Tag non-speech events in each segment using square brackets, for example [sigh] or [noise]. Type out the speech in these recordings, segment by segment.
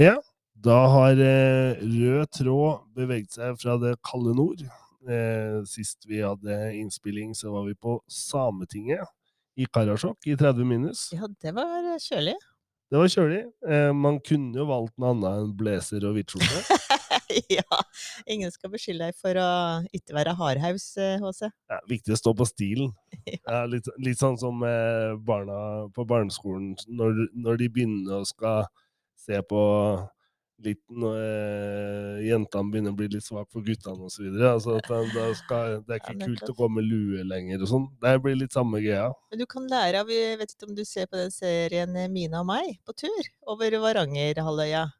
Ja, da har eh, rød tråd beveget seg fra det kalde nord. Eh, sist vi hadde innspilling, så var vi på Sametinget i Karasjok i 30 minus. Ja, det var kjølig. Det var kjølig. Eh, man kunne jo valgt noe annet enn blazer og hvittskjorte. [laughs] ja. Ingen skal beskylde deg for å ikke være hardhaus, eh, HC. Ja, viktig å stå på stilen. [laughs] Ja. Ja, litt, litt sånn som eh, barna på barneskolen når, når de begynner å skal se på litt når eh, jentene begynner å bli litt svake for guttene osv. Altså, at skal- det er Ja, ikke kult å gå med lue lenger og sånn. Det blir litt samme greia. Men du kan lære av Jeg vet ikke om du ser på den serien eh, Mina og meg på tur over Varangerhalvøya.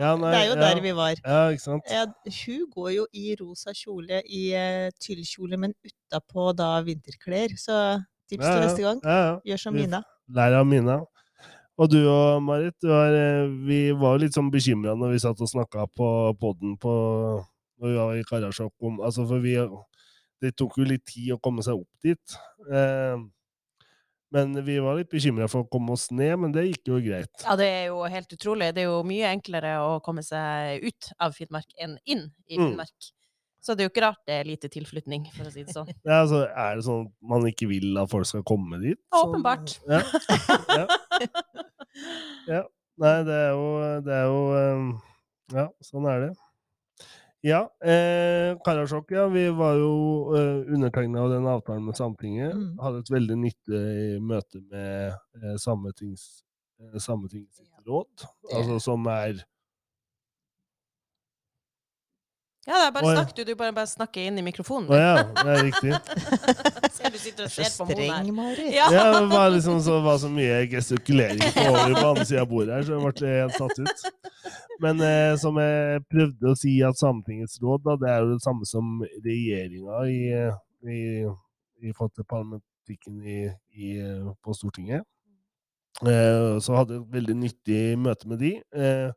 Ja, nei, Det er jo ja, der vi var. Ja, ikke sant? Ja, hun går jo i rosa kjole, i uh, tyllkjole, men utapå da vinterklær. Så tips Ja, til neste gang. Ja, ja. Gjør som Mina. Lær av Mina. Og du og Marit, du er, eh, vi var litt sånn bekymra når vi satt og snakka på poden på når vi var i Karasjok om Altså, for vi Det tok jo litt tid å komme seg opp dit. Eh, men vi var litt bekymra for å komme oss ned, men det gikk jo greit. Ja, det er jo helt utrolig. Det er jo mye enklere å komme seg ut av Finnmark enn inn i Mm. Så det er jo ikke rart det er lite tilflytning, for å si det sånn. [laughs] Ja, altså, er det sånn at man ikke vil at folk skal komme dit? Så... Åpenbart. Ja. ja. ja. Nei, det er jo Det er jo eh, Ja, sånn er det. Ja, eh, Karasjok, ja. Vi var jo eh, undertegna av den avtalen med Sametinget. Mm. Hadde et veldig nyttig møte med eh, Sametingets eh, råd, altså som er Ja, det er bare snakk, du. Du bare, bare snakker inn i mikrofonen. Å ja, det er riktig. [laughs] Ser du sitter og ser på streng, Mari. Ja. Ja, det var liksom så, var så mye gestikulering på andre sida av bordet her, så jeg ble helt satt ut. Men eh, som jeg prøvde å si, at Sametingets råd da, det er jo det samme som regjeringa i, i, i forhold til parlamentikken i, i, på Stortinget. Eh, så hadde jeg et veldig nyttig møte med de. Eh,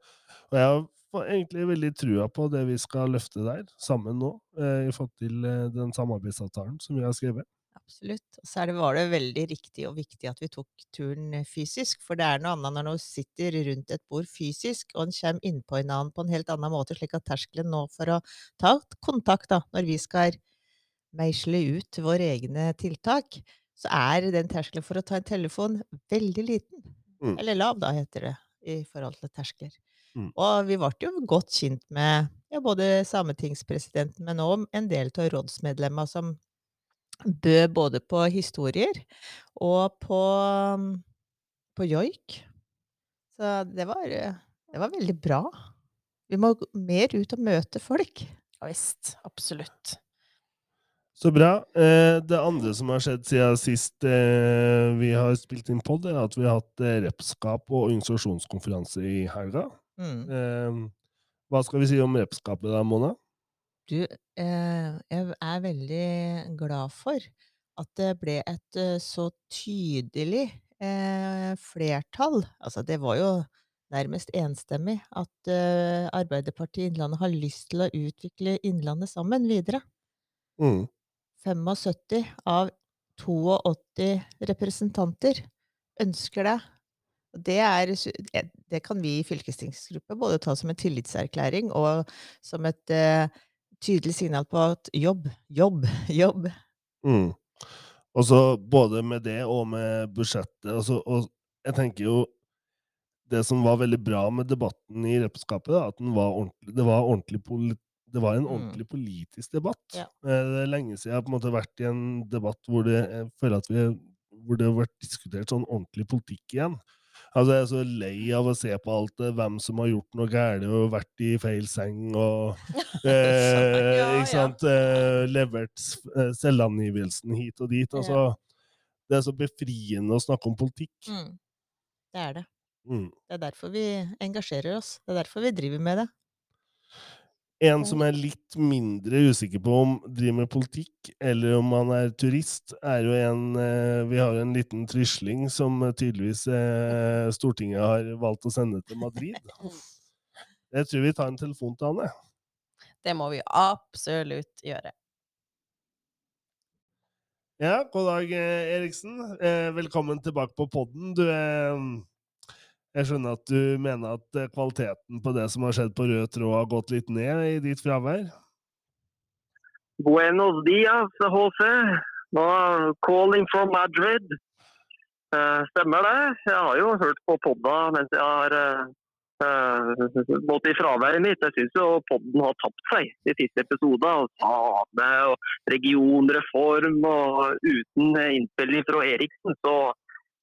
og jeg har fa- egentlig veldig trua på det vi skal løfte der, sammen nå, eh, i forhold til eh, den samarbeidsavtalen som vi har skrevet. Absolutt. Og så det, var det veldig riktig og viktig at vi tok turen eh, fysisk, for det er noe annet når man sitter rundt et bord fysisk, og en kommer innpå en annen på en helt annen måte, slik at terskelen nå for å ta kontakt da, når vi skal meisle ut våre egne tiltak, så er den terskelen for å ta en telefon veldig liten. Mm. Eller lav, da, heter det, i forhold til terskler. Mm. Og vi ble jo godt kjent med ja, både sametingspresidenten, men òg en del av rådsmedlemmene som bød både på historier og på, på joik. Så det var, det var veldig bra. Vi må mer ut og møte folk. Ja visst. Absolutt. Så bra. Eh, det andre som har skjedd siden sist eh, vi har spilt inn pod, er at vi har hatt eh, repskap og organisasjonskonferanse i helga. Mm. Eh, hva skal vi si om repskapet da, Mona? Du, eh, jeg er veldig glad for at det ble et eh, så tydelig eh, flertall. Altså, det var jo nærmest enstemmig at eh, Arbeiderpartiet Innlandet har lyst til å utvikle Innlandet sammen videre. Mm. 75 av 82 representanter ønsker det. Det, er, det- kan vi i fylkestingsgruppa både ta som en tillitserklæring og som et uh, tydelig signal på at jobb, jobb, [laughs] jobb. Mm. Og så både med det og med budsjettet. Altså, og jeg tenker jo Det som var veldig bra med debatten i repskapet, da, at den var det, var ordentlig det var en Mm. ordentlig politisk debatt. Ja. Eh, Det er lenge siden jeg har vært i en debatt hvor det, jeg føler at vi, hvor det har vært diskutert sånn ordentlig politikk igjen. Altså, jeg er så lei av å se på alt det, hvem som har gjort noe galt og vært i feil seng og [laughs] eh, Ja, Ikke ja. Eh, levert eh, selvangivelsen hit og dit. Altså, Det er så befriende å snakke om politikk. Mm. Det er det. Mm. Det er derfor vi engasjerer oss. Det er derfor vi driver med det. En som er litt mindre usikker på om driver med politikk, eller om han er turist, er jo en eh, Vi har jo en liten trysling som eh, tydeligvis eh, Stortinget har valgt å sende til Madrid. [laughs] Jeg tror vi tar en telefon til han, jeg. Det må vi absolutt gjøre. Ja, god dag, Eriksen. Velkommen tilbake på podden. Du er Jeg skjønner at du mener at eh, kvaliteten på det som har skjedd på rød tråd, har gått litt ned i ditt fravær? Buenos dias, Jose. Nå calling from Madrid. Eh, stemmer det. Jeg har jo hørt på podda mens jeg har eh, gått i fraværet mitt. Jeg syns jo podden har tapt seg de siste episodene. Same og regionreform og uten innspilling fra Eriksen. Så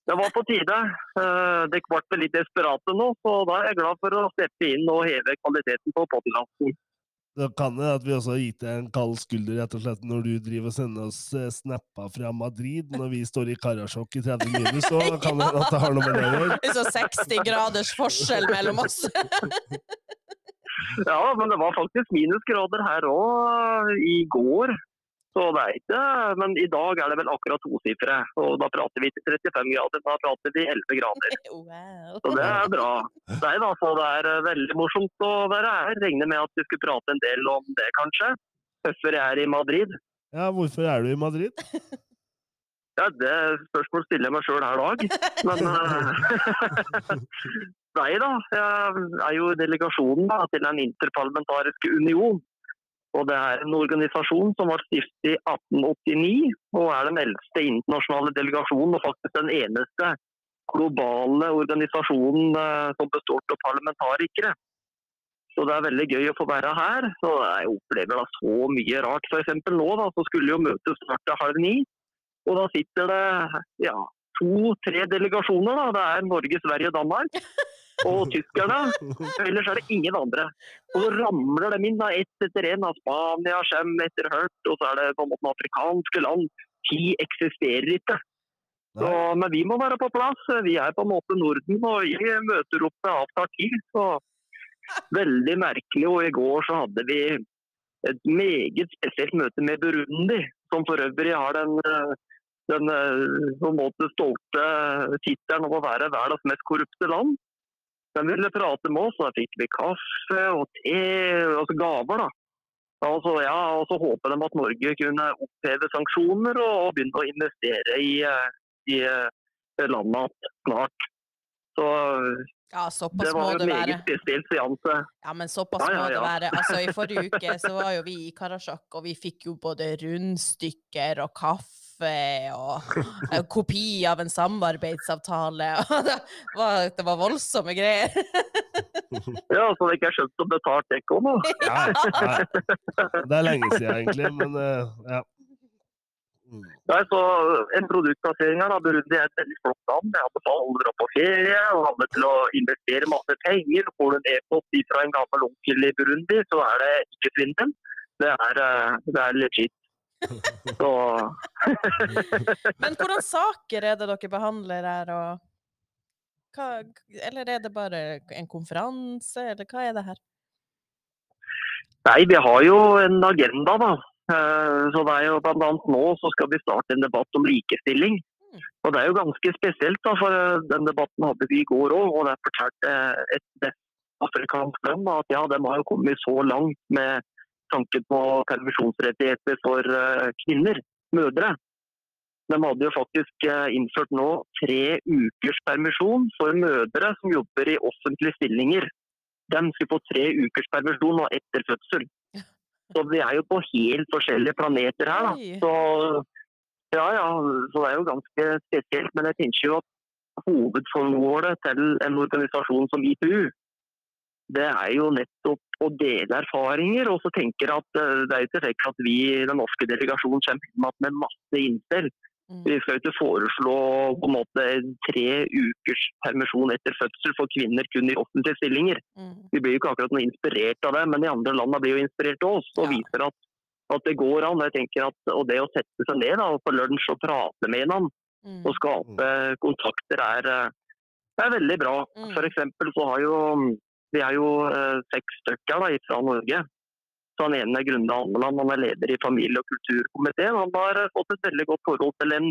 det var på tide. Det Dere ble litt desperate nå, så da er jeg glad for å steppe inn og heve kvaliteten på podkasten. Det kan hende at vi også har gitt deg en kald skulder rett og slett når du driver og sender oss eh, snapper fra Madrid når vi står i Karasjok i 30 minus, så [laughs] kan det at det har noe med det å gjøre. Det er så 60 graders forskjell mellom oss. Ja, men det var faktisk minusgrader her òg i går. Så det er ikke Men i dag er det vel akkurat tosifre. Og da prater vi til 35 grader. Da prater vi 11 grader. [laughs] Wow. Så det er bra. Nei da, så det er eh, veldig morsomt å være her. Regner med at vi skulle prate en del om det, kanskje. Hvorfor jeg er i Madrid. Ja, hvorfor er du i Madrid? [laughs] Ja, Det spørsmålet stiller jeg meg sjøl hver dag. Men eh, [laughs] Nei da. Jeg er jo i delegasjonen da, til Den interparlamentariske union. Og Det er en organisasjon som var stiftet i 1889, og er den eldste internasjonale delegasjonen og faktisk den eneste globale organisasjonen eh, som består av parlamentarikere. Så det er veldig gøy å få være her. Så Jeg opplever da så mye rart. F.eks. nå da, så skulle jo møtet starte halv ni. Og da sitter det ja, to-tre delegasjoner. da. Det er Norge, Sverige og Danmark. [laughs] Og tyskerne. Ellers er det ingen andre. Og så ramler de inn da, ett etter én. Spania kommer etter hvert, og så er det på en måte afrikanske land. Ti eksisterer ikke. Så, men vi må være på plass. Vi er på en måte Norden, og vi møter opp med avtalt tid. Så veldig merkelig. Og i går så hadde vi et meget spesielt møte med Burundi, som for øvrig har den, eh, den eh, på en måte stolte tittelen om å være verdens mest korrupte land. De ville prate med oss, og da fikk vi kaffe og te, altså gaver. da. Altså, ja, og så håper de at Norge kunne oppheve sanksjoner og, begynne å investere i, eh, i eh, landet snart. Så Ja, såpass det må var jo det en være. meget spesiell seanse. Ja, men såpass Ja, ja, må det være. Altså, I forrige [laughs] uke så var jo vi i Karasjok, og vi fikk jo både rundstykker og kaffe og en kopi av en samarbeidsavtale. og [laughs] Det var, det var voldsomme greier. [laughs] Ja, så det ikke er skjønt å betale dekk òg nå. [laughs] Ja. Det er lenge siden, egentlig, men eh, ja. Mm. Nei, så En produktplassering her, da, Burundi er et veldig flott land. Jeg hadde dra på ferie og hadde til å investere masse penger. Får du en e-post fra en gammel onkel i Burundi, så er det ikke svindel. Det er, eh, det er legit. Så Men hvordan saker er det dere behandler her, og hva, Eller er det bare en konferanse, eller hva er det her? Nei, vi har jo en agenda, da. Eh, Så det er jo annet nå så skal vi starte en debatt om likestilling. Mm. Og det er jo ganske spesielt, da, for eh, den debatten hadde vi i går òg. Og der fortalte et vestafrikansk land at ja, de har jo kommet så langt med tanke på permisjonsrettigheter for eh, kvinner, mødre. De hadde jo faktisk eh, innført nå tre ukers permisjon for mødre som jobber i offentlige stillinger. De skulle få tre ukers permisjon nå etter fødsel. [laughs] Så vi er jo på helt forskjellige planeter her, da. Så, ja, ja, så det er jo ganske spesielt. Men jeg tenker jo at hovedformålet til en organisasjon som IPU, det er jo nettopp å dele erfaringer. Og så tenker at eh, det er jo ikke sikkert at vi i den norske delegasjonen kommer med masse innspill. Mm. Vi skal jo ikke foreslå på en måte tre ukers permisjon etter fødsel for kvinner kun i offentlige stillinger. Mm. Vi blir jo ikke akkurat noe inspirert av det, men de andre landene blir jo inspirert av oss og Ja. viser at, at det går an. Jeg tenker at, og Det å sette seg ned da, og på lunsj og prate med hverandre Mm. og skape kontakter er, eh, er veldig bra. Mm. For så har jo vi er jo eh, seks stykker da, fra Norge. Så han ene er Grunde Almeland, han er leder i familie- og kulturkomiteen. Han har eh, fått et veldig godt forhold til en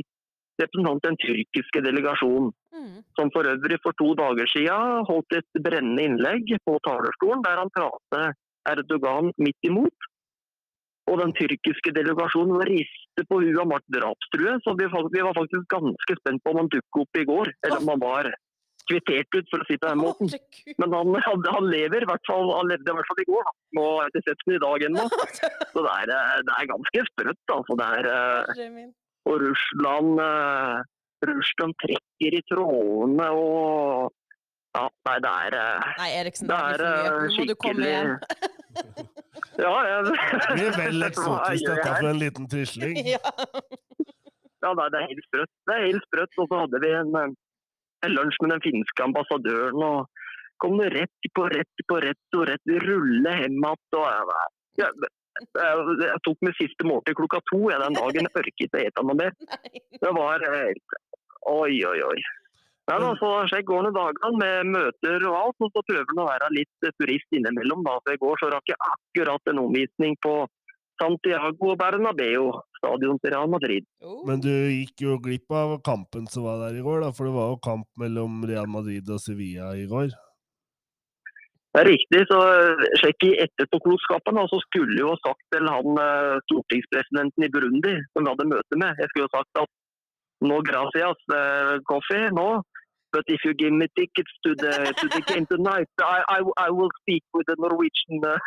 representant i den tyrkiske delegasjonen Mm. som for øvrig for to dager siden holdt et brennende innlegg på talerstolen der han pratet Erdogan midt imot. Og den tyrkiske delegasjonen rister på huet av Mart drapstrue, så vi var faktisk ganske spent på om han dukket opp i går. Eller om han var kvittert ut, for å si det på den måten. Men han, han, han lever, i hvert fall, han levde i hvert fall i går. da. Nå har jeg ikke sett ham i dag ennå. [laughs] Så det er, eh, det er ganske sprøtt. Altså. Det er, eh, og Russland, eh, Russland trekker i trådene og Ja, nei, det er Nei, Eriksen, Det det er mye. eh, Nå må du komme skikkelig hjem. [laughs] Ja, jeg, Det blir vel eksotisk [laughs] dette for en liten trisling. Ja. Ja, nei, det er helt sprøtt. Det er helt sprøtt. Og så hadde vi en lunsj med den finske ambassadøren, og kom det rett på rett på rett og rett. rulle hjem igjen. jeg, jeg, jeg, tok min siste måltid klokka to jeg, den dagen. Jeg orket ikke å ete noe mer. [laughs] Det var helt Oi, oi, oi. Nei, da, så Slik går det dagene med møter og alt, og så prøver han å være litt eh, turist innimellom. da. For I går så rakk jeg akkurat en omvisning på Santiago Bernabeu, stadion til Real Madrid. Oh. Men du gikk jo glipp av kampen som var der i går, da, for det var jo kamp mellom Real Madrid og Sevilla i går. Det er riktig, så eh, sjekk i etterpåklokskapen. Og Så skulle jeg jo ha sagt til han eh, stortingspresidenten i Burundi, som vi hadde møte med, jeg skulle jo sagt at no gracias, uh, coffee, no. But if you give me tickets to the to the game tonight, I, I, I will speak with the Norwegian uh,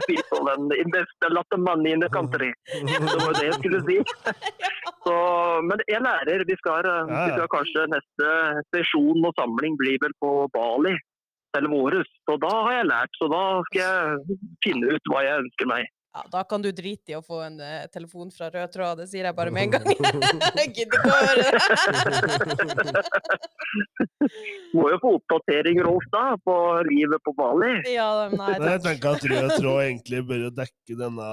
[laughs] people and invest a lot of money in the country. [laughs] Det var det jeg skulle si. [laughs] Så, men jeg lærer. Vi skal, vi skal kanskje neste sesjon og samling blir vel på Bali Eller våres. Så da har jeg lært. Så da skal jeg finne ut hva jeg ønsker meg. Ja, da kan du drite i å få en uh, telefon fra rød tråd, det sier jeg bare med en gang. [laughs] Jeg gidder ikke å høre det. [laughs] Må jo få oppdatering, Rolf, da, på livet på Bali. Ja, nei, [laughs] Men jeg tenker at Rød Tråd egentlig bør jo dekke denne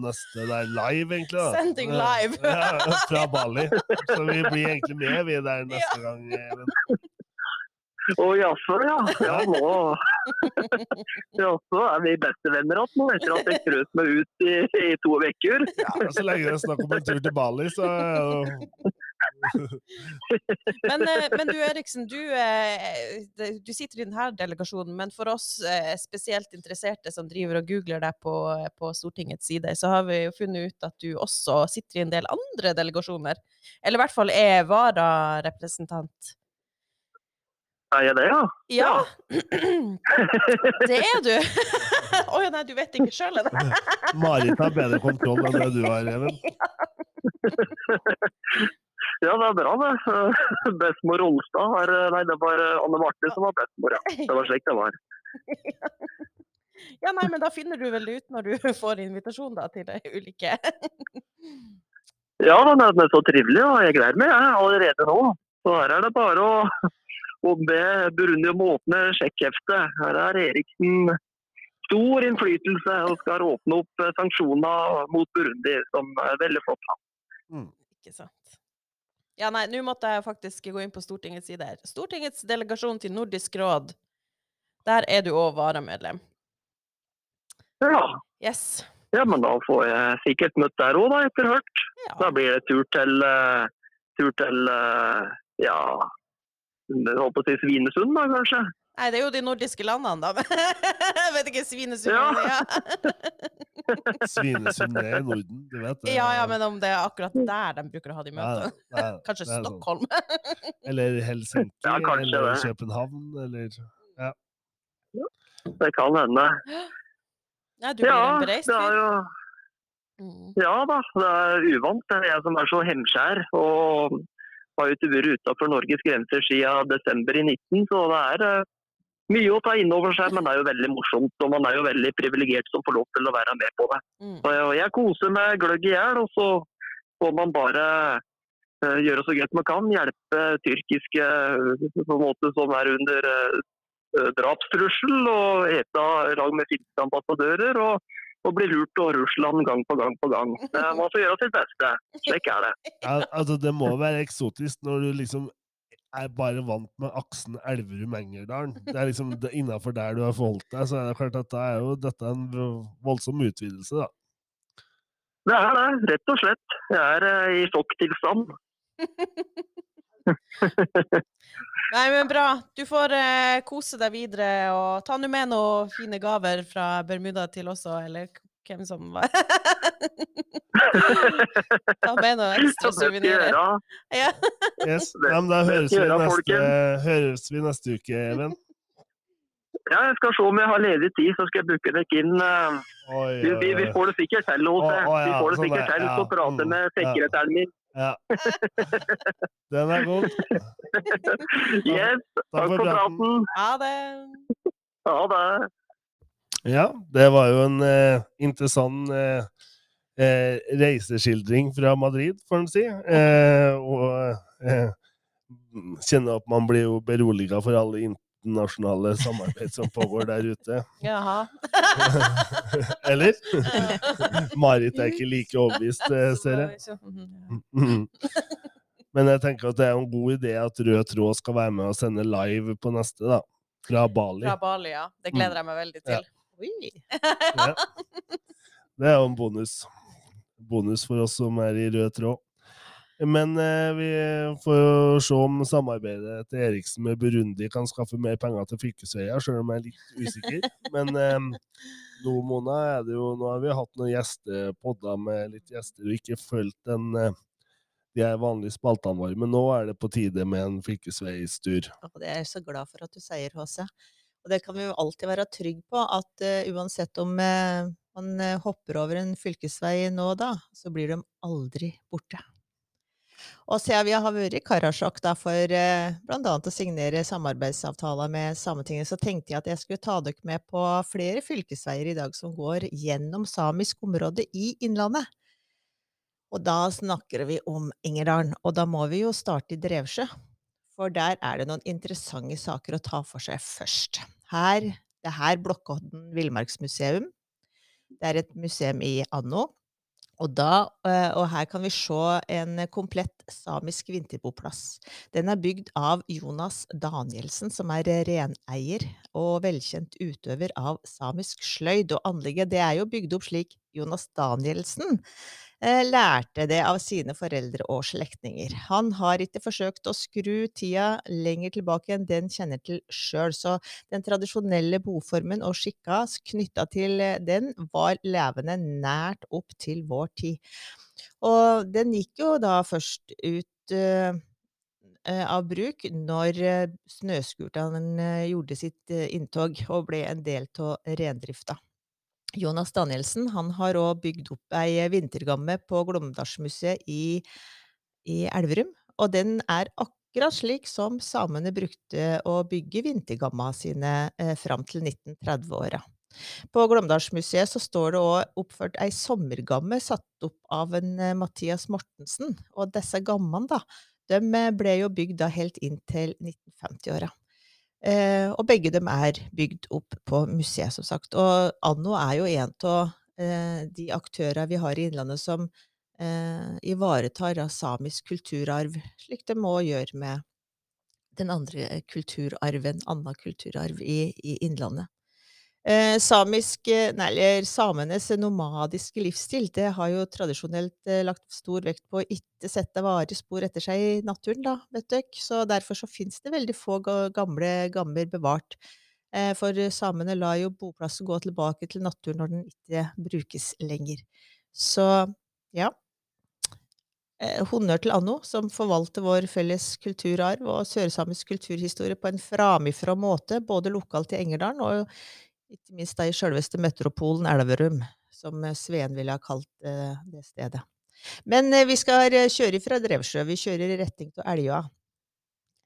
neste der live, egentlig. da. Sending live. Ja, fra Bali. Så vi blir egentlig med, vi der neste gang. Even. Å jaså, ja. Ja, nå [laughs] Jaså, er vi bestevenner igjen nå, etter at jeg frøs meg ut i, i to uker? Ja, så lenge det er snakk om en tur til Bali, så Men, eh, men du Eriksen, du, eh, du sitter i denne delegasjonen, men for oss eh, spesielt interesserte som driver og googler deg på, på Stortingets side, så har vi jo funnet ut at du også sitter i en del andre delegasjoner. Eller i hvert fall er vararepresentant. Er jeg det, ja? Ja, [clears throat] det er du. [laughs] Å ja, nei, du vet ikke sjøl, eller? [laughs] Marit har bedre kontroll enn det du har, Even. [laughs] Ja, det er bra, det. Bestemor Rolstad har Nei, det var Anne Marte som var bestemor, ja. Det var slik det var. Ja, nei, men da finner du vel det ut når du får invitasjon da, til de ulike Ja, er, er så trivelig, og jeg gleder meg jeg, allerede nå. Så her er det bare å, å be Burundi om å åpne sjekkheftet. Her er Eriksen stor innflytelse og skal åpne opp eh, sanksjoner mot Burundi, som er veldig flott. Ikke sant. Ja, nei, nå måtte jeg faktisk gå inn på Stortingets side her. Stortingets delegasjon til Nordisk råd. Der er du òg varamedlem. Ja. Yes. ja, men da får jeg sikkert møtt der òg, da, etter hvert. Ja. Da blir det tur til, eh, tur til eh, ja, holdt på å si Svinesund, da kanskje. Nei, det er jo de nordiske landene, da. [laughs] Jeg vet ikke, Svinesund Ja. ja. [laughs] Svinesund er i Norden, du vet det. ja, ja, men om det er akkurat der de bruker å ha de møtene. nei, [laughs] Kanskje sånn. Stockholm. Eller Helsinki, Ja, kanskje eller det. København, eller ja. Det kan hende. Nei, du blir Ja, en bereist det er fyr. jo Mm. Ja da, det er uvant. Det er jeg som er så hemskjær. Og har jo ikke vært utenfor Norges grenser siden desember i 19, så det er eh, mye å ta inn over seg. Men det er jo veldig morsomt, og man er jo veldig privilegert som får lov til å være med på det. Mm. Så jeg, jeg koser meg gløgg i hjel, og så får man bare uh, gjøre så godt man kan. Hjelpe tyrkiske uh, på en måte som er under eh, drapstrussel, og ete lag med finske ambassadører. og og bli lurt av Russland gang på gang på gang. Man får gjøre sitt beste. Slik er det. ja, altså, Det må være eksotisk når du liksom er bare vant med aksen Elverum-Engerdalen. Det er liksom innafor der du har forholdt deg, så er det klart at da er jo dette en voldsom utvidelse, da. Det er det, rett og slett. Jeg er eh, i sjokktilstand. [laughs] [laughs] Nei, men bra. Du får eh, kose deg videre, og ta nå med noen fine gaver fra Bermuda til også, eller hvem som var [laughs] Ta med noen ekstra suvenirer. [laughs] Ja. Yes. Ja, men da høres vi, neste, høres vi neste uke, Even. Ja, jeg skal se om jeg har ledig tid, så skal jeg booke dere inn. eh, Oi, Vi, vi, vi får det sikkert til Åse. Vi får det sånn sikkert til så prate mm, med sekretæren min. Ja. [laughs] Den er god. Yes, Takk for praten. Ha det. Ha det. Ja, det var jo en eh, interessant eh, eh, reiseskildring fra Madrid, får en si. Eh, og eh, kjenner at man blir jo beroliga for alle internasjonale samarbeid som pågår der ute. [laughs] Jaha. [laughs] Eller? Marit er ikke like overbevist, eh, [laughs] ser jeg. Mhm. Mhm. Men jeg tenker at det er en god idé at Rød Tråd skal være med og sende live på neste, da. Fra Bali. Fra Bali, ja. Det gleder jeg meg veldig til. Oi. Ja. Det er jo en bonus. Bonus for oss som er i rød tråd. Men eh, vi får jo se om samarbeidet til Eriksen med Burundi kan skaffe mer penger til fylkesveier, selv om jeg er litt usikker. Men eh, nå, Mona, er det jo, nå har vi hatt noen gjestepodder med litt gjester og ikke fulgt den eh, de er vanlige spaltene våre, men nå er det på tide med en fylkesveistur. Det er jeg så glad for at du sier, HC. Og det kan vi jo alltid være trygg på, at uh, uansett om uh, man eh, hopper over en fylkesvei nå da, så blir de aldri borte. Og siden vi har vært i Karasjok da, for eh, bl.a. å signere samarbeidsavtaler med Sametinget, så tenkte jeg at jeg skulle ta dere med på flere fylkesveier i dag som går gjennom samisk område i Innlandet. Og da snakker vi om Ingerdalen, og da må vi jo starte i Drevsjø. For der er det noen interessante saker å ta for seg først. Her, det er her Blokkodden villmarksmuseum. Det er et museum i Anno. Og, da, eh, og her kan vi se en komplett samisk vinterboplass. Den er bygd av Jonas Danielsen, som er reneier og velkjent utøver av samisk sløyd. Og anlegget det er jo bygd opp slik Jonas Danielsen lærte det av sine foreldre og slektninger. Han har ikke forsøkt å skru tida lenger tilbake enn den kjenner til sjøl, så den tradisjonelle boformen og skikka knytta til eh, den var levende nært opp til vår tid. Og den gikk jo da først ut eh, eh, av bruk når eh, snøscooteren eh, gjorde sitt eh, inntog og ble en del av reindrifta. Jonas Danielsen han har òg bygd opp ei vintergamme på Glåmdalsmuseet i, i Elverum. Og den er akkurat slik som samene brukte å bygge vintergamma sine eh, fram til 1930-åra. På Glåmdalsmuseet så står det òg oppført ei sommergamme satt opp av en eh, Mathias Mortensen. Og disse gammene, da, de eh, ble jo bygd da helt inn til 1950-åra. Eh, og begge dem er bygd opp på museet, som sagt. Og Anno er jo en av eh, de aktørene vi har i Innlandet som eh, ivaretar samisk kulturarv, slik de må gjøre med den andre kulturarven, annen kulturarv i, i Innlandet. Eh, samisk, eh, nei, eller samenes nomadiske livsstil det har jo tradisjonelt eh, lagt stor vekt på å ikke sette varige spor etter seg i naturen, da, vet dere. Så derfor så finnes det veldig få ga- gamle gammer bevart. Eh, for samene lar jo boplassen gå tilbake til naturen når den ikke brukes lenger. Så ja. Eh, honnør til Anno, som forvalter vår felles kulturarv og sørsamisk kulturhistorie på en framifrå måte, både lokalt i Engerdalen og ikke minst da i sjølveste metropolen Elverum, som eh, Sveen ville ha kalt eh, det stedet. Men eh, vi skal kjøre fra Drevsjø. Vi kjører i retning til Elgøa.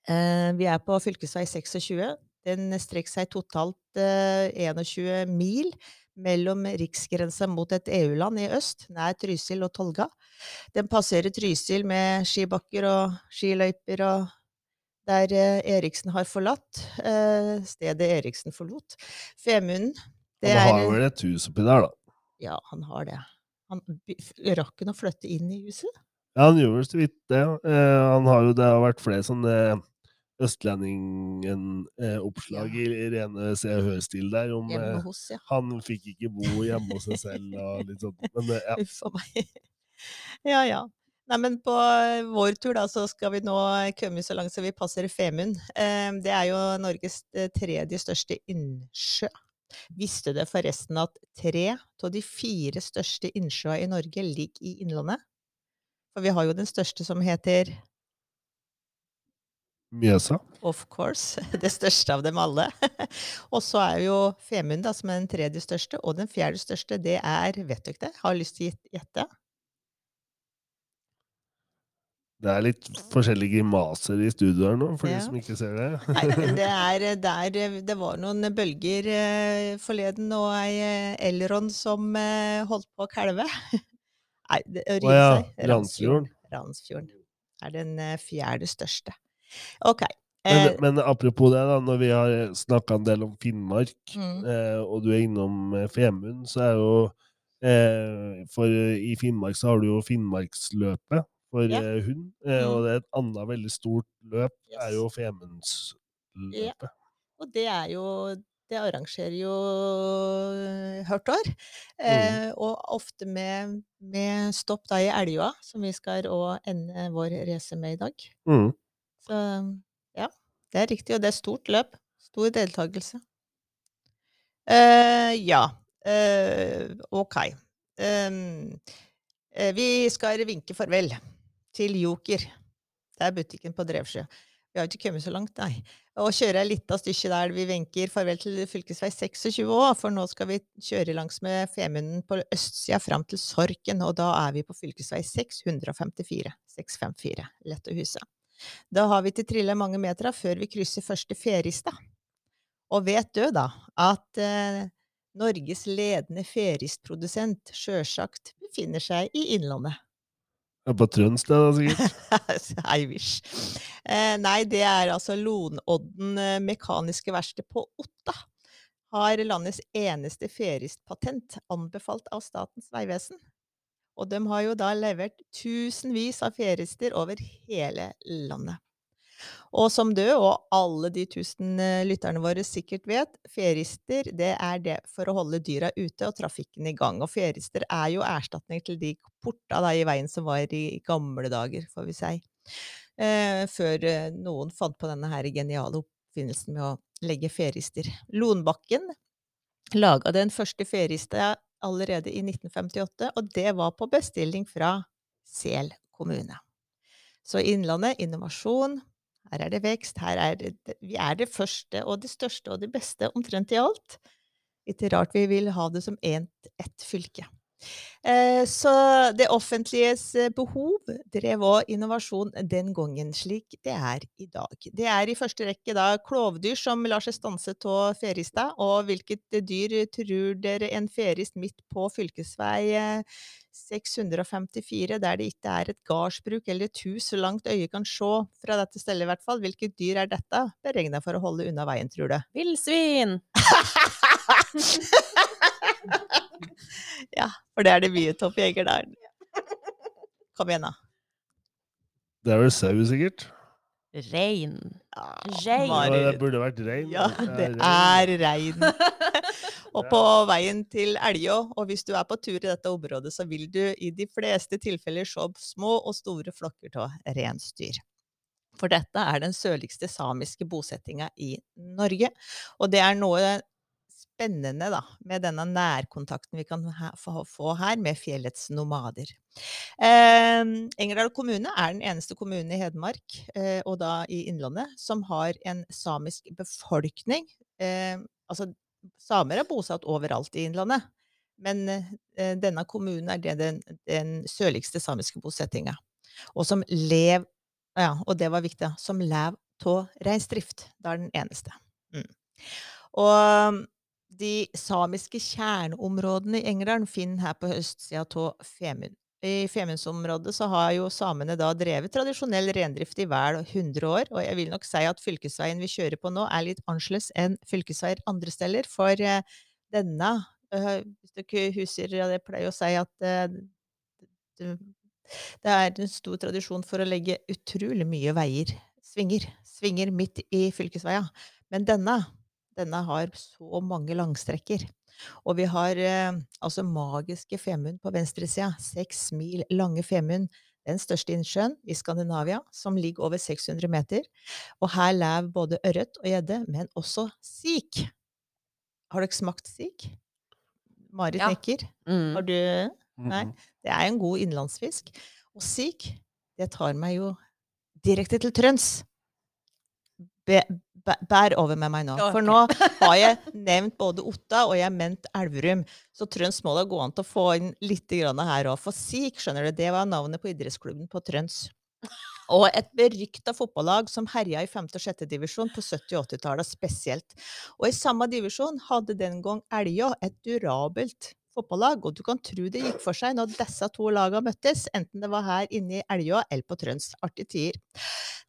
Vi er på fylkesvei 26. Den strekker seg totalt eh, 21 mil mellom riksgrensa mot et EU-land i øst, nær Trysil og Tolga. Den passerer Trysil med skibakker og skiløyper og der eh, Eriksen har forlatt, eh, stedet Eriksen forlot. Femunden, det Han har er vel et hus oppi der, da. Ja, han har det. Han rakk han å flytte inn i huset? Ja, han gjør vel så vidt det. Eh, han har jo, det har vært flere sånne Østlendingen-oppslag i rene Se og Hør-stil der, om eh, hos, ja. han fikk ikke bo hjemme hos seg selv og litt sånt. Men eh, ja. [laughs] Uff a meg. Ja, ja. Nei, men på eh, vår tur, da, så skal vi nå komme så langt så vi passer Femund. Eh, det er jo Norges eh, tredje største innsjø. Visste du forresten at tre av de fire største innsjøene i Norge ligger i Innlandet? For vi har jo den største som heter Mjøsa. Of course. [laughs] Det største av dem alle. [laughs] og så er jo Femund da, som er den tredje største, og den fjerde største, det er Vet du ikke det? Har lyst til å gjette? Det er litt forskjellige grimaser i studio her nå, for Ja. de som ikke ser det. Nei, det [laughs] er der Det var noen bølger eh, forleden, og ei eh, Elron som eh, holdt på å kalve. [laughs] Nei, det å Å ja, seg. Randsfjorden. Randsfjorden er den eh, fjerde største. Ok. Men, Eh, men apropos det, da, når vi har snakka en del om Finnmark, mm, eh, og du er innom eh, Femund, så er jo eh, For i Finnmark så har du jo Finnmarksløpet for Ja. eh, hund, eh, Mm. og det er et annet veldig stort løp Yes. er jo Femundsløpet. og det er jo Det arrangerer jo eh, hvert år. Eh, og ofte med, med stopp da i Elgjoa, som vi skal ende vår race med i dag. Mm. Så ja, det er riktig. Og det er stort løp. Stor deltakelse. Eh, ja. eh, ok. Eh, vi skal vinke farvel til Joker. Det er butikken på Drevsjø. Vi har ikke kommet så langt, nei. Og kjører ei lita stykke der vi venker farvel til fylkesvei 26 òg, for nå skal vi kjøre langs med Femunden på østsida fram til Sorken, og da er vi på fylkesvei 654. 654, lett å huske. Da har vi til trille mange meter før vi krysser første feristad. Og vet du da at eh, Norges ledende feristprodusent sjølsagt befinner seg i Innlandet? Er på Trønsted, da, sikkert. [laughs] I wish. Eh, nei, det er altså Lonodden eh, Mekaniske Verksted på Otta. Har landets eneste feristpatent anbefalt av Statens vegvesen. Og de har jo da levert tusenvis av ferister over hele landet. Og som du og alle de tusen eh, lytterne våre sikkert vet, ferister det er det for å holde dyra ute og trafikken i gang. Og ferister er jo erstatning til de porta da, i veien som var i gamle dager, får vi si. Eh, før eh, noen fant på denne her geniale oppfinnelsen med å legge ferister. Lonbakken laga den første ferista allerede i 1958, og det var på bestilling fra Sel kommune. Så Innlandet, innovasjon, her er det vekst, her er det, vi er det første og det største og det beste omtrent i alt. Ikke rart vi vil ha det som ett fylke. Eh, så det offentliges eh, behov drev òg innovasjon den gangen, slik det er i dag. Det er i første rekke da klovdyr som lar seg stanse av ferista. og hvilket dyr tror dere en ferist midt på fylkesvei eh, 654, der det ikke er et gardsbruk eller et hus så langt øyet kan se fra dette stedet i hvert fall. Hvilket dyr er dette beregna for å holde unna veien, tror du? Villsvin! [laughs] ja, for det er det mye toppjeger der. Kom igjen, da. Det er vel sau, sikkert. Rein. Ja, Rein. Ja, det burde vært rein. Ja, det er rein. [laughs] Og på veien til Elgå, og hvis du er på tur i dette området, så vil du i de fleste tilfeller se små og store flokker av reinsdyr. For dette er den sørligste samiske bosettinga i Norge. Og det er noe spennende da, med denne nærkontakten vi kan få, her med fjellets nomader. Eh, Engerdal kommune er den eneste kommunen i Hedmark, eh, og da i Innlandet, som har en samisk befolkning. Eh, altså, samer er bosatt overalt i Innlandet, men eh, denne kommunen er den, den sørligste samiske bosettinga. Og som lev, ja, og det var viktig, som lev av reindrift. Det er den eneste. Mm. Og de samiske kjerneområdene i Engerdal finner her på høstsida av Femund. I Femundsområdet så har jo samene da drevet tradisjonell rendrift i vel 100 år, og jeg vil nok si at fylkesveien vi kjører på nå er litt annerledes enn fylkesveier andre steder, for eh, denne eh, Hvis dere husker jeg pleier å si at eh, det er en stor tradisjon for å legge utrolig mye veier, svinger, svinger midt i fylkesveia. Men denne, denne har så mange langstrekker. Og vi har eh, altså magiske Femund på venstresida. Seks mil lange Femund. Den største innsjøen i Skandinavia, som ligger over 600 meter. Og her lever både ørret og gjedde, men også sik. Har dere smakt sik? Marit Ja. nikker. Mm. Har du Nei. Mhm. Det er en god innlandsfisk. Og sik, det tar meg jo direkte til Trøns. Be, bær over med meg nå. For nå har jeg nevnt både Otta og jeg har ment Elverum. Så Trøns må da gå an til å få inn litt her òg. For Sik, skjønner du, det var navnet på idrettsklubben på Trøns. Og et berykta fotballag som herja i 5. og 6. divisjon på 70- og 80-tallet spesielt. Og i samme divisjon hadde den gang Elgå et durabelt fotballag, og du kan tro det gikk for seg når disse to lagene møttes, enten det var her inne i Elgå eller på Trøns. Artige tider.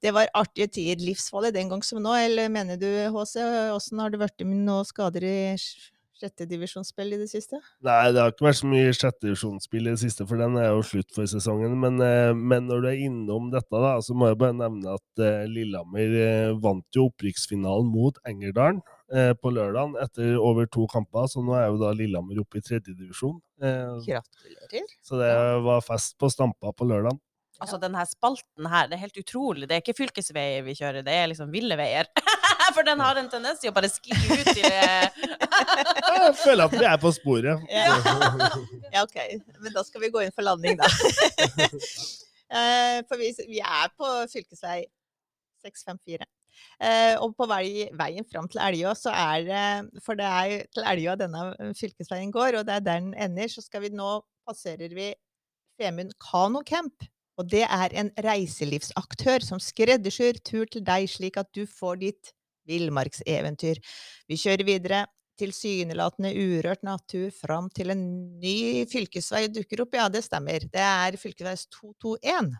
Det var artige tider, livsfarlig den gang som nå, eller mener du, HC, åssen har det vært med noen skader i sjettedivisjonsspill sjette divisjonsspill i det siste? Nei, det har ikke vært så mye sjettedivisjonsspill i det siste, for den er jo slutt for sesongen. Men, eh, men når du er innom dette, da, så må jeg bare nevne at eh, Lillehammer eh, vant jo opprykksfinalen mot Engerdalen eh, på lørdag etter over to kamper. Så nå er jo da Lillehammer oppe i tredjedivisjon. Eh, Gratulerer. så det var fest på Stampa på lørdag. Altså, denne spalten her, det er helt utrolig. Det er ikke fylkesveier vi kjører, det er liksom ville veier. [laughs] For den har en tendens til å bare skli ut i det. [laughs] Jeg føler at vi er på sporet. Ja. [laughs] Ja, OK. Men da skal vi gå inn for landing, da. Eh, for vi, vi er på fylkesvei 654. Eh, og på vei, veien fram til Elgå, så er det For det er til Elgå denne eh, fylkesveien går, og det er der den ender. Så skal vi nå passerer vi Femund kanocamp. Og det er en reiselivsaktør som skreddersyr tur til deg, slik at du får ditt villmarkseventyr. Vi kjører videre. Tilsynelatende urørt natur fram til en ny fylkesvei dukker opp. Ja, det stemmer. Det er fylkesvei 221.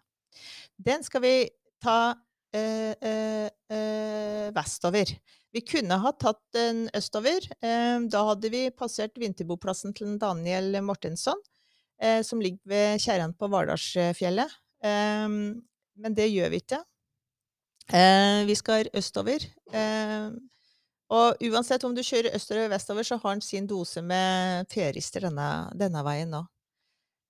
Den skal vi ta vestover. Vi kunne ha tatt den østover. Eh, da hadde vi passert vinterboplassen til Daniel Mortensson, eh, som ligger ved Kjerran på Vardalsfjellet. Eh, men det gjør vi ikke. Eh, vi skal østover. Eh, og uansett om du kjører østover eller vestover, så har den sin dose med ferister denne, denne veien nå.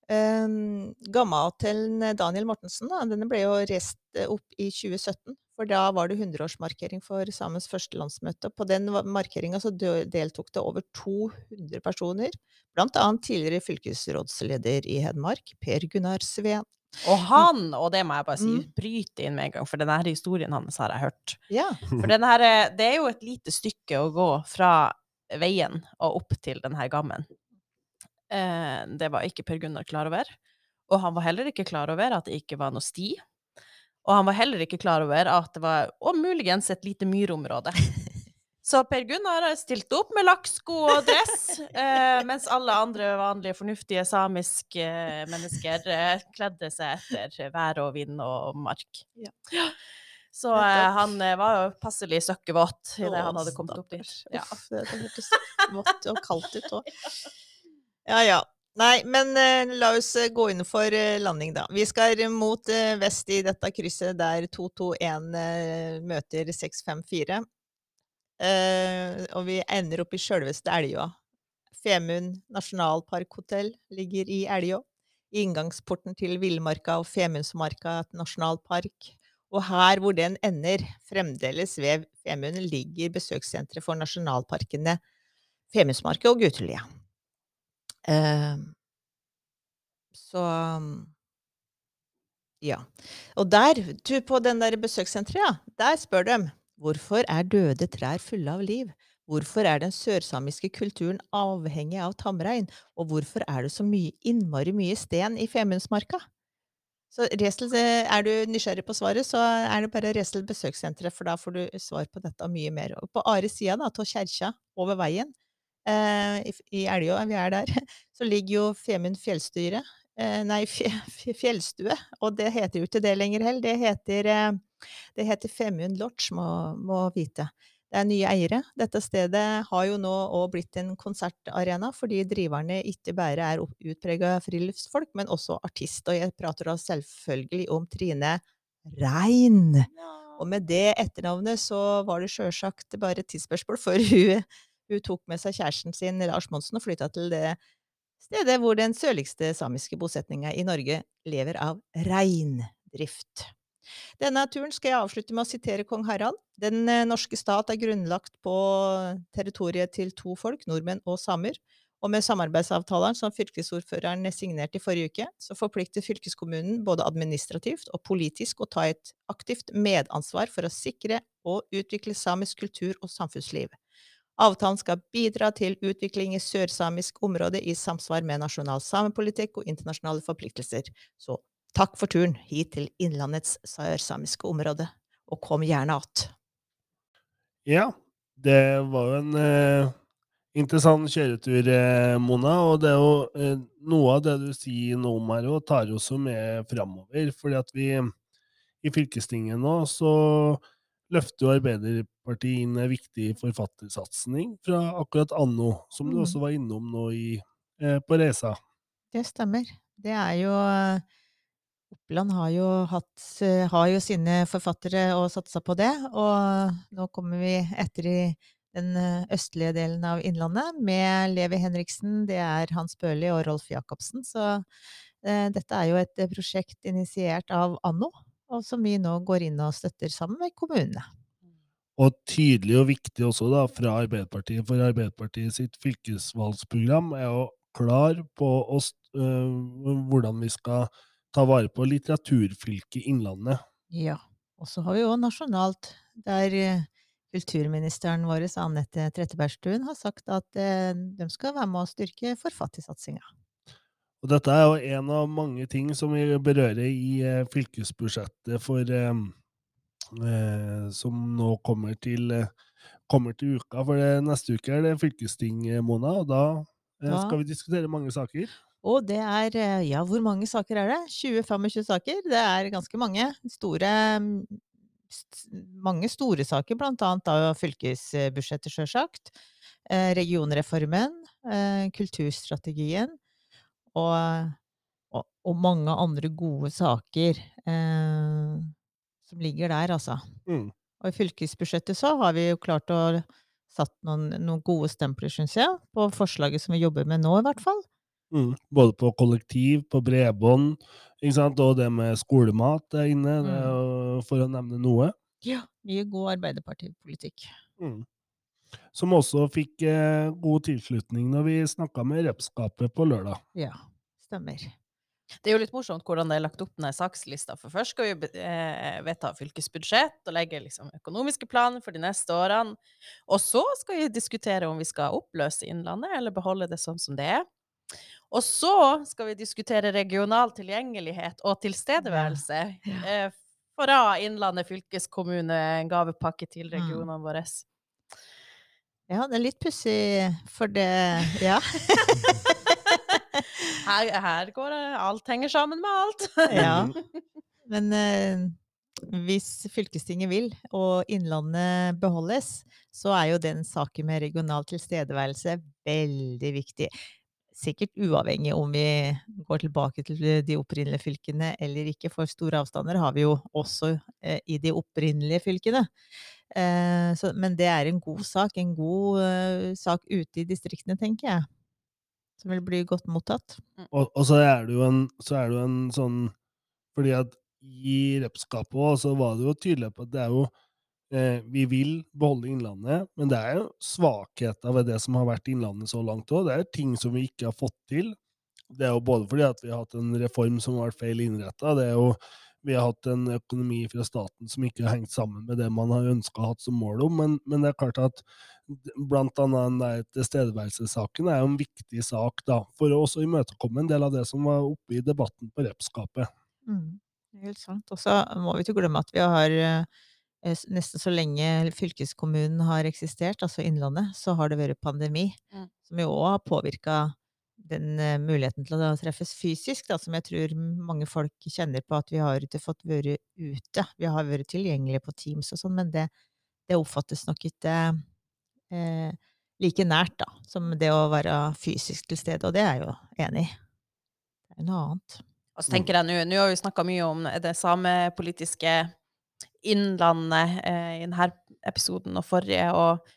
Um, Gammahotellen Daniel Mortensen da, denne ble jo reist eh, opp i 2017. For da var det 100-årsmarkering for samens første landsmøte. På den markeringa så deltok det over 200 personer. Blant annet tidligere fylkesrådsleder i Hedmark, Per Gunnar Sveen. Og han, og det må jeg bare si, Mm. bryte inn med en gang, for denne historien hans har jeg hørt. Ja. For denne, eh, det er jo et lite stykke å gå fra veien og opp til denne gammen. Eh, det var ikke Per Gunnar klar over. Og han var heller ikke klar over at det ikke var noe sti. Og han var heller ikke klar over at det var, og muligens, et lite myrområde. Så Per Gunnar stilte stilt opp med lakksko og dress, eh, mens alle andre vanlige, fornuftige samiske eh, mennesker eh, kledde seg etter vær og vind og mark. Ja. Så eh, han eh, var jo passelig søkkevåt det han hadde kommet opp dit. Ja. Det, det hørtes vått og kaldt ut òg. [laughs] Ja ja. Nei, men eh, la oss eh, gå inn for eh, landing, da. Vi skal mot eh, vest i dette krysset der 221 eh, møter 654. Eh, og vi ender opp i sjølveste Elgå. Femund nasjonalparkhotell ligger i Elgå. Inngangsporten til Villmarka og Femundsmarka nasjonalpark. Og her hvor den ender, fremdeles ved Femund, ligger besøkssenteret for nasjonalparkene Femundsmarka og Gutelia. Eh, så Ja. Og der, du, på den der besøkssenteret, ja, der spør de hvorfor er døde trær fulle av liv? Hvorfor er den sørsamiske kulturen avhengig av tamrein? Og hvorfor er det så mye, innmari mye sten i Femundsmarka? Så Resel, eh, er du nysgjerrig på svaret, så er det bare Resel besøkssenteret, for da får du svar på dette og mye mer. Og på Are sida, da, av kjerka, over veien, eh, i, Elgå, vi er der, [laughs] så ligger jo Femund fjellstyre. Eh, nei, [laughs] fje, fje- fjellstue. Og det heter jo ikke det lenger heller. Det heter, eh, det heter Femund Lodge, må, må vite. Det er nye eiere. Dette stedet har jo nå òg blitt en konsertarena, fordi driverne ikke bare er utprega friluftsfolk, men også artist. Og jeg prater da selvfølgelig om Trine Rein. Og med det etternavnet så var det sjølsagt bare et tidsspørsmål før hun, hun tok med seg kjæresten sin Lars Monsen og flytta til det stedet hvor den sørligste samiske bosetninga i Norge lever av reindrift. Denne turen skal jeg avslutte med å sitere kong Harald. Den eh, norske stat er grunnlagt på territoriet til to folk, nordmenn og samer. Og med samarbeidsavtaleren som fylkesordføreren signerte i forrige uke, så forplikter fylkeskommunen både administrativt og politisk å ta et aktivt medansvar for å sikre og utvikle samisk kultur og samfunnsliv. Avtalen skal bidra til utvikling i sørsamisk område i samsvar med nasjonal samepolitikk og internasjonale forpliktelser. Så takk for turen hit til Innlandets sørsamiske område, og kom gjerne att. Ja, det var jo en eh, interessant kjøretur, eh, Mona. Og det er jo eh, noe av det du sier nå om her òg, tar jo med framover. Fordi at vi i fylkestinget nå så løfter jo Arbeiderpartiet inn en viktig forfattersatsing fra akkurat anno, som du Mm. også var innom nå i, eh, på reisa. Det stemmer. Det er jo Oppland har jo, hatt, eh, har jo sine forfattere og satsa på det, og nå kommer vi etter i den eh, østlige delen av Innlandet med Levi Henriksen, det er Hans Børli og Rolf Jacobsen. Så eh, dette er jo et eh, prosjekt initiert av Anno, og som vi nå går inn og støtter sammen med kommunene. Og tydelig og viktig også da, fra Arbeiderpartiet, for Arbeiderpartiet sitt fylkesvalgsprogram er jo klar på oss, øh, hvordan vi skal ta vare på litteraturfylket Innlandet. Ja. Og så har vi jo nasjonalt, der eh, kulturministeren vår, Anette Trettebergstuen, har sagt at øh, de skal være med å styrke forfattersatsinga. Og dette er jo en av mange ting som vi berører i øh, fylkesbudsjettet for eh, Som nå kommer til, eh, kommer til uka. For det, neste uke er det fylkesting, eh, Mona, og da eh, Ja. skal vi diskutere mange saker. Og det er eh, Ja, hvor mange saker er det? 20-25 saker? Det er ganske mange. Store mm, st- Mange store saker, blant annet da fylkesbudsjettet, sjølsagt. Eh, regionreformen, eh, kulturstrategien og, og, og mange andre gode saker eh, som ligger der, altså. Mm. Og i fylkesbudsjettet så har vi jo klart å satt noen, noen gode stempler, syns jeg, på forslaget som vi jobber med nå, i hvert fall. Mm. Både på kollektiv, på bredbånd, og det med skolemat der inne, det er for å nevne noe. Ja. Mye god arbeiderpartipolitikk. Mm. Som også fikk eh, god tilslutning når vi snakka med Repskapet på lørdag. Ja, stemmer. Det er jo litt morsomt hvordan det er lagt opp denne sakslista. For først skal vi eh, vedta fylkesbudsjett og legge liksom økonomiske planer for de neste årene. Og så skal vi diskutere om vi skal oppløse Innlandet eller beholde det sånn som det er. Og så skal vi diskutere regional tilgjengelighet og tilstedeværelse. Ja. Eh, fra Innlandet fylkeskommune, en gavepakke til Mm. regionene våre. Ja, det er litt pussig, for det Ja. [laughs] Her, her går det Alt henger sammen med alt. ja. Mm. Men eh, hvis fylkestinget vil, og Innlandet beholdes, så er jo den saken med regional tilstedeværelse veldig viktig. Sikkert uavhengig om vi går tilbake til de opprinnelige fylkene eller ikke, for store avstander har vi jo også eh, i de opprinnelige fylkene. Eh, så, men det er en god sak, en god eh, sak ute i distriktene, tenker jeg. Som vil bli godt mottatt. Og, og så er det jo en, så er det jo en sånn Fordi at i Repskapet òg, så var det jo tydelig på at det er jo eh, Vi vil beholde Innlandet, men det er jo svakheter ved det som har vært Innlandet så langt òg. Det er jo ting som vi ikke har fått til. Det er jo både fordi at vi har hatt en reform som har vært feil innretta, det er jo vi har hatt en økonomi fra staten som ikke har hengt sammen med det man har ønska å ha som mål om, men, men det er klart at blant annet der tilstedeværelsessaken er jo en viktig sak da, for å også imøtekomme en del av det som var oppe i debatten på Repskapet. Mm, helt sant. Og så må vi ikke glemme at vi har eh, nesten så lenge fylkeskommunen har eksistert, altså Innlandet, så har det vært pandemi, Mm. som jo òg har påvirka den eh, muligheten til å treffes fysisk, da, som jeg tror mange folk kjenner på at vi har ikke fått vært ute. Vi har vært tilgjengelige på Teams og sånn, men det, det oppfattes nok ikke eh, like nært da, som det å være fysisk til stede, og det er jeg jo enig i. Det er noe annet. Og så tenker jeg nå, nå har vi snakka mye om det samepolitiske innlandet eh, i denne episoden og forrige, og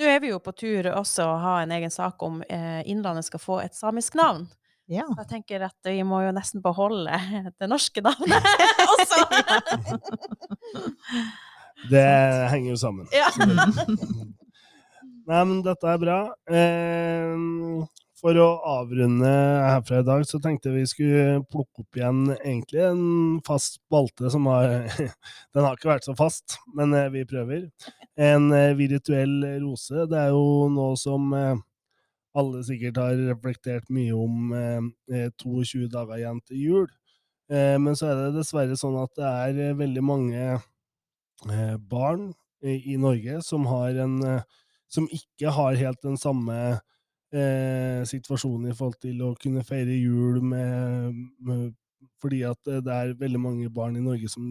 nå er vi jo på tur også å ha en egen sak om eh, Innlandet skal få et samisk navn. Ja. Så jeg tenker at vi må jo nesten beholde [laughs] det norske navnet [laughs] også. Det henger jo sammen. Ja. [laughs] Nei, men dette er bra. Eh, for å avrunde herfra i dag, så tenkte jeg vi skulle plukke opp igjen egentlig en fast spalte som har [laughs] Den har ikke vært så fast, men eh, vi prøver. En eh, virtuell rose. Det er jo noe som eh, alle sikkert har reflektert mye om eh, eh, 22 dager igjen til jul. Men så er det dessverre sånn at det er veldig mange barn i, Norge som har en som ikke har helt den samme eh, situasjonen i forhold til å kunne feire jul med, med Fordi at det det er veldig mange barn i Norge som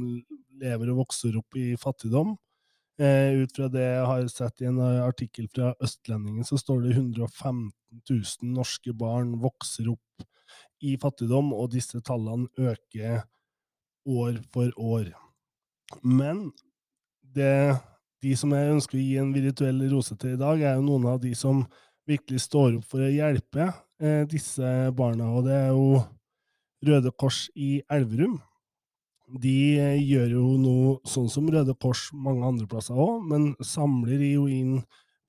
lever og vokser opp i fattigdom. Eh, ut fra det jeg har sett i en eh, artikkel fra Østlendingen, så står det 115 000 norske barn vokser opp i fattigdom, og disse tallene øker år for år. Men det, de som jeg ønsker å gi en virtuell rose til i dag, er jo noen av de som virkelig står opp for å hjelpe eh, disse barna, og det er jo Røde Kors i Elverum. De eh, gjør jo noe sånn som Røde Kors mange andre plasser òg, men samler jo inn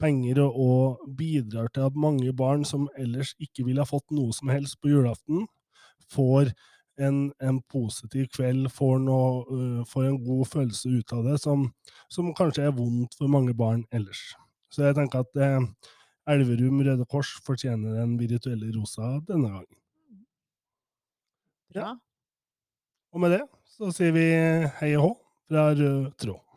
penger og, bidrar til at mange barn som ellers ikke ville ha fått noe som helst på julaften, får en, en positiv kveld, får, noe, uh, får en god følelse ut av det, som, som kanskje er vondt for mange barn ellers. Så jeg tenker at uh, Elverum Røde Kors fortjener den virtuelle rosa denne gangen. Bra. Og med det så sier vi hei og hå fra Rød tråd.